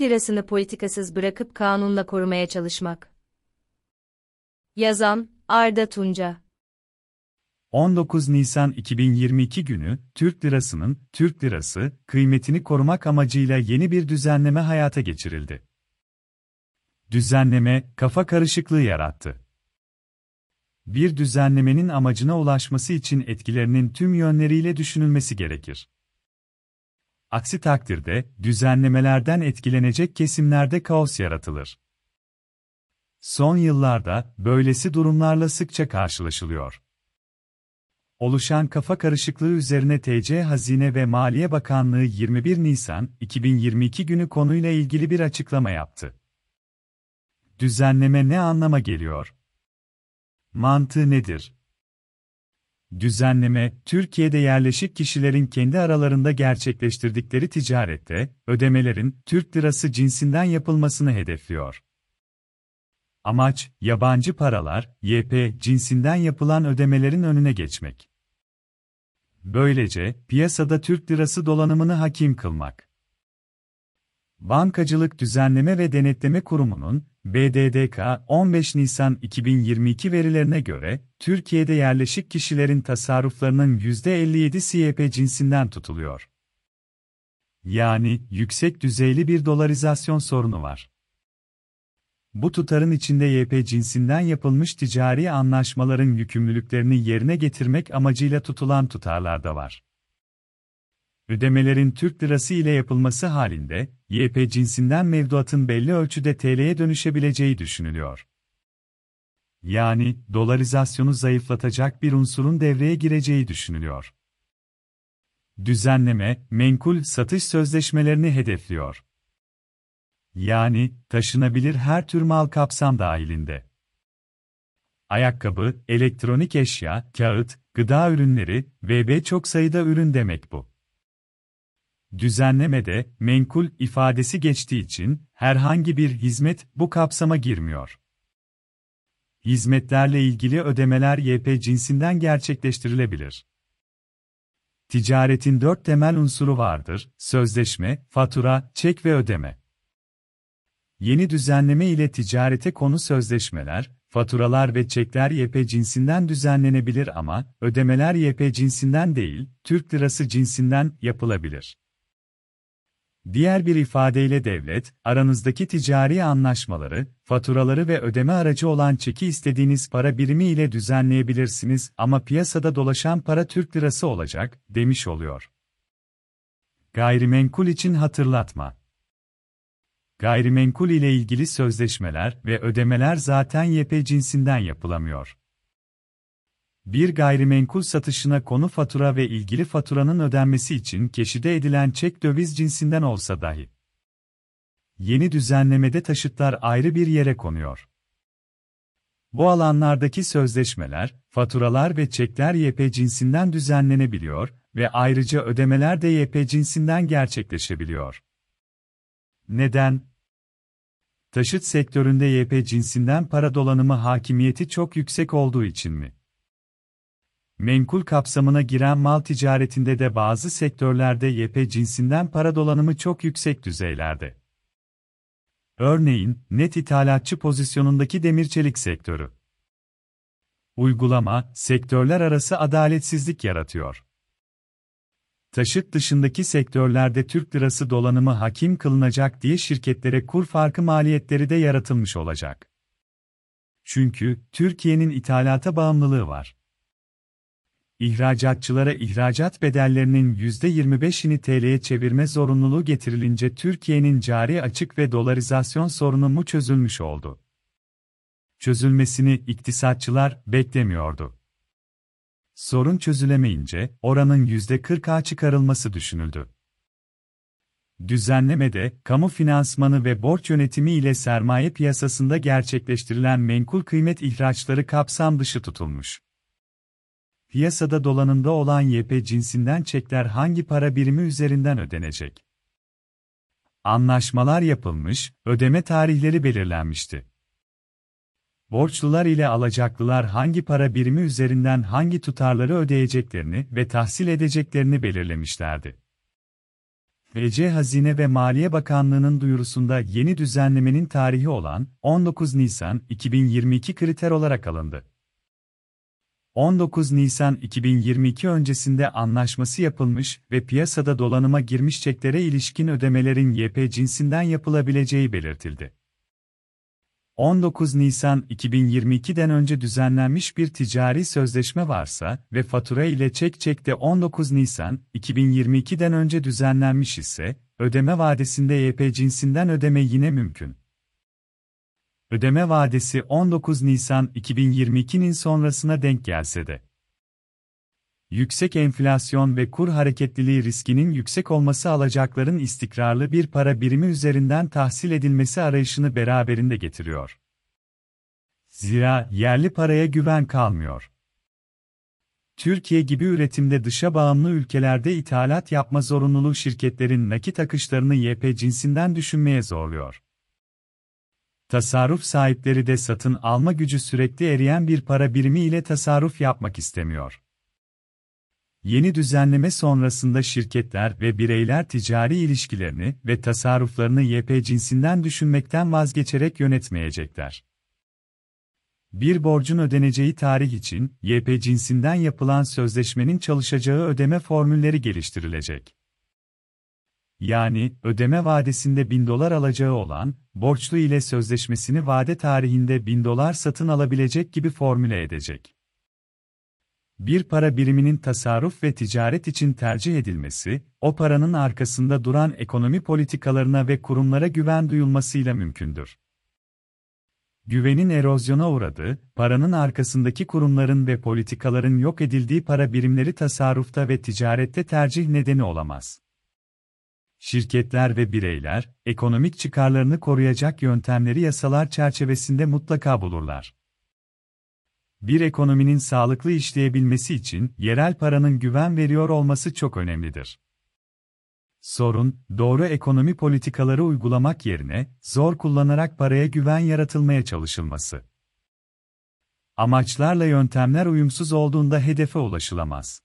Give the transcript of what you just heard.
Lirasını politikasız bırakıp kanunla korumaya çalışmak. Yazan, Arda Tunca 19 Nisan 2022 günü, Türk lirasının, Türk lirası, kıymetini korumak amacıyla yeni bir düzenleme hayata geçirildi. Düzenleme, kafa karışıklığı yarattı. Bir düzenlemenin amacına ulaşması için etkilerinin tüm yönleriyle düşünülmesi gerekir. Aksi takdirde, düzenlemelerden etkilenecek kesimlerde kaos yaratılır. Son yıllarda, böylesi durumlarla sıkça karşılaşılıyor. Oluşan kafa karışıklığı üzerine TC Hazine ve Maliye Bakanlığı 21 Nisan 2022 günü konuyla ilgili bir açıklama yaptı. Düzenleme ne anlama geliyor? Mantığı nedir? Düzenleme, Türkiye'de yerleşik kişilerin kendi aralarında gerçekleştirdikleri ticarette, ödemelerin Türk lirası cinsinden yapılmasını hedefliyor. Amaç, yabancı paralar, YP cinsinden yapılan ödemelerin önüne geçmek. Böylece, piyasada Türk lirası dolanımını hakim kılmak. Bankacılık Düzenleme ve Denetleme Kurumu'nun, BDDK, 15 Nisan 2022 verilerine göre, Türkiye'de yerleşik kişilerin tasarruflarının %57 CYP cinsinden tutuluyor. Yani, yüksek düzeyli bir dolarizasyon sorunu var. Bu tutarın içinde YP cinsinden yapılmış ticari anlaşmaların yükümlülüklerini yerine getirmek amacıyla tutulan tutarlar da var. Ödemelerin Türk lirası ile yapılması halinde, YP cinsinden mevduatın belli ölçüde TL'ye dönüşebileceği düşünülüyor. Yani, dolarizasyonu zayıflatacak bir unsurun devreye gireceği düşünülüyor. Düzenleme, menkul satış sözleşmelerini hedefliyor. Yani, taşınabilir her tür mal kapsam dahilinde. Ayakkabı, elektronik eşya, kağıt, gıda ürünleri, VB çok sayıda ürün demek bu. Düzenlemede, menkul ifadesi geçtiği için, herhangi bir hizmet bu kapsama girmiyor. Hizmetlerle ilgili ödemeler YP cinsinden gerçekleştirilebilir. Ticaretin dört temel unsuru vardır, sözleşme, fatura, çek ve ödeme. Yeni düzenleme ile ticarete konu sözleşmeler, faturalar ve çekler YP cinsinden düzenlenebilir ama, ödemeler YP cinsinden değil, Türk lirası cinsinden yapılabilir. Diğer bir ifadeyle devlet, aranızdaki ticari anlaşmaları, faturaları ve ödeme aracı olan çeki istediğiniz para birimi ile düzenleyebilirsiniz ama piyasada dolaşan para Türk lirası olacak, demiş oluyor. Gayrimenkul için hatırlatma. Gayrimenkul ile ilgili sözleşmeler ve ödemeler zaten YP cinsinden yapılamıyor. Bir gayrimenkul satışına konu fatura ve ilgili faturanın ödenmesi için keşide edilen çek döviz cinsinden olsa dahi. Yeni düzenlemede taşıtlar ayrı bir yere konuyor. Bu alanlardaki sözleşmeler, faturalar ve çekler YP cinsinden düzenlenebiliyor ve ayrıca ödemeler de YP cinsinden gerçekleşebiliyor. Neden? Taşıt sektöründe YP cinsinden para dolanımı hakimiyeti çok yüksek olduğu için mi? Menkul kapsamına giren mal ticaretinde de bazı sektörlerde YP cinsinden para dolanımı çok yüksek düzeylerde. Örneğin, net ithalatçı pozisyonundaki demir çelik sektörü. Uygulama, sektörler arası adaletsizlik yaratıyor. Taşıt dışındaki sektörlerde Türk lirası dolanımı hakim kılınacak diye şirketlere kur farkı maliyetleri de yaratılmış olacak. Çünkü Türkiye'nin ithalata bağımlılığı var. İhracatçılara ihracat bedellerinin %25'ini TL'ye çevirme zorunluluğu getirilince Türkiye'nin cari açık ve dolarizasyon sorunu mu çözülmüş oldu? Çözülmesini iktisatçılar beklemiyordu. Sorun çözülemeyince oranın %40'a çıkarılması düşünüldü. Düzenlemede, kamu finansmanı ve borç yönetimi ile sermaye piyasasında gerçekleştirilen menkul kıymet ihraçları kapsam dışı tutulmuş. Piyasada dolanında olan YP cinsinden çekler hangi para birimi üzerinden ödenecek? Anlaşmalar yapılmış, ödeme tarihleri belirlenmişti. Borçlular ile alacaklılar hangi para birimi üzerinden hangi tutarları ödeyeceklerini ve tahsil edeceklerini belirlemişlerdi. VC Hazine ve Maliye Bakanlığı'nın duyurusunda yeni düzenlemenin tarihi olan 19 Nisan 2022 kriter olarak alındı. 19 Nisan 2022 öncesinde anlaşması yapılmış ve piyasada dolanıma girmiş çeklere ilişkin ödemelerin YP cinsinden yapılabileceği belirtildi. 19 Nisan 2022'den önce düzenlenmiş bir ticari sözleşme varsa ve fatura ile çek çekte 19 Nisan 2022'den önce düzenlenmiş ise, ödeme vadesinde YP cinsinden ödeme yine mümkün. Ödeme vadesi 19 Nisan 2022'nin sonrasına denk gelse de. Yüksek enflasyon ve kur hareketliliği riskinin yüksek olması alacakların istikrarlı bir para birimi üzerinden tahsil edilmesi arayışını beraberinde getiriyor. Zira yerli paraya güven kalmıyor. Türkiye gibi üretimde dışa bağımlı ülkelerde ithalat yapma zorunluluğu şirketlerin nakit akışlarını YP cinsinden düşünmeye zorluyor. Tasarruf sahipleri de satın alma gücü sürekli eriyen bir para birimi ile tasarruf yapmak istemiyor. Yeni düzenleme sonrasında şirketler ve bireyler ticari ilişkilerini ve tasarruflarını YP cinsinden düşünmekten vazgeçerek yönetmeyecekler. Bir borcun ödeneceği tarih için YP cinsinden yapılan sözleşmenin çalışacağı ödeme formülleri geliştirilecek. Yani, ödeme vadesinde 1000 dolar alacağı olan, borçlu ile sözleşmesini vade tarihinde 1000 dolar satın alabilecek gibi formüle edecek. Bir para biriminin tasarruf ve ticaret için tercih edilmesi, o paranın arkasında duran ekonomi politikalarına ve kurumlara güven duyulmasıyla mümkündür. Güvenin erozyona uğradığı, paranın arkasındaki kurumların ve politikaların yok edildiği para birimleri tasarrufta ve ticarette tercih nedeni olamaz. Şirketler ve bireyler, ekonomik çıkarlarını koruyacak yöntemleri yasalar çerçevesinde mutlaka bulurlar. Bir ekonominin sağlıklı işleyebilmesi için yerel paranın güven veriyor olması çok önemlidir. Sorun, doğru ekonomi politikaları uygulamak yerine zor kullanarak paraya güven yaratılmaya çalışılması. Amaçlarla yöntemler uyumsuz olduğunda hedefe ulaşılamaz.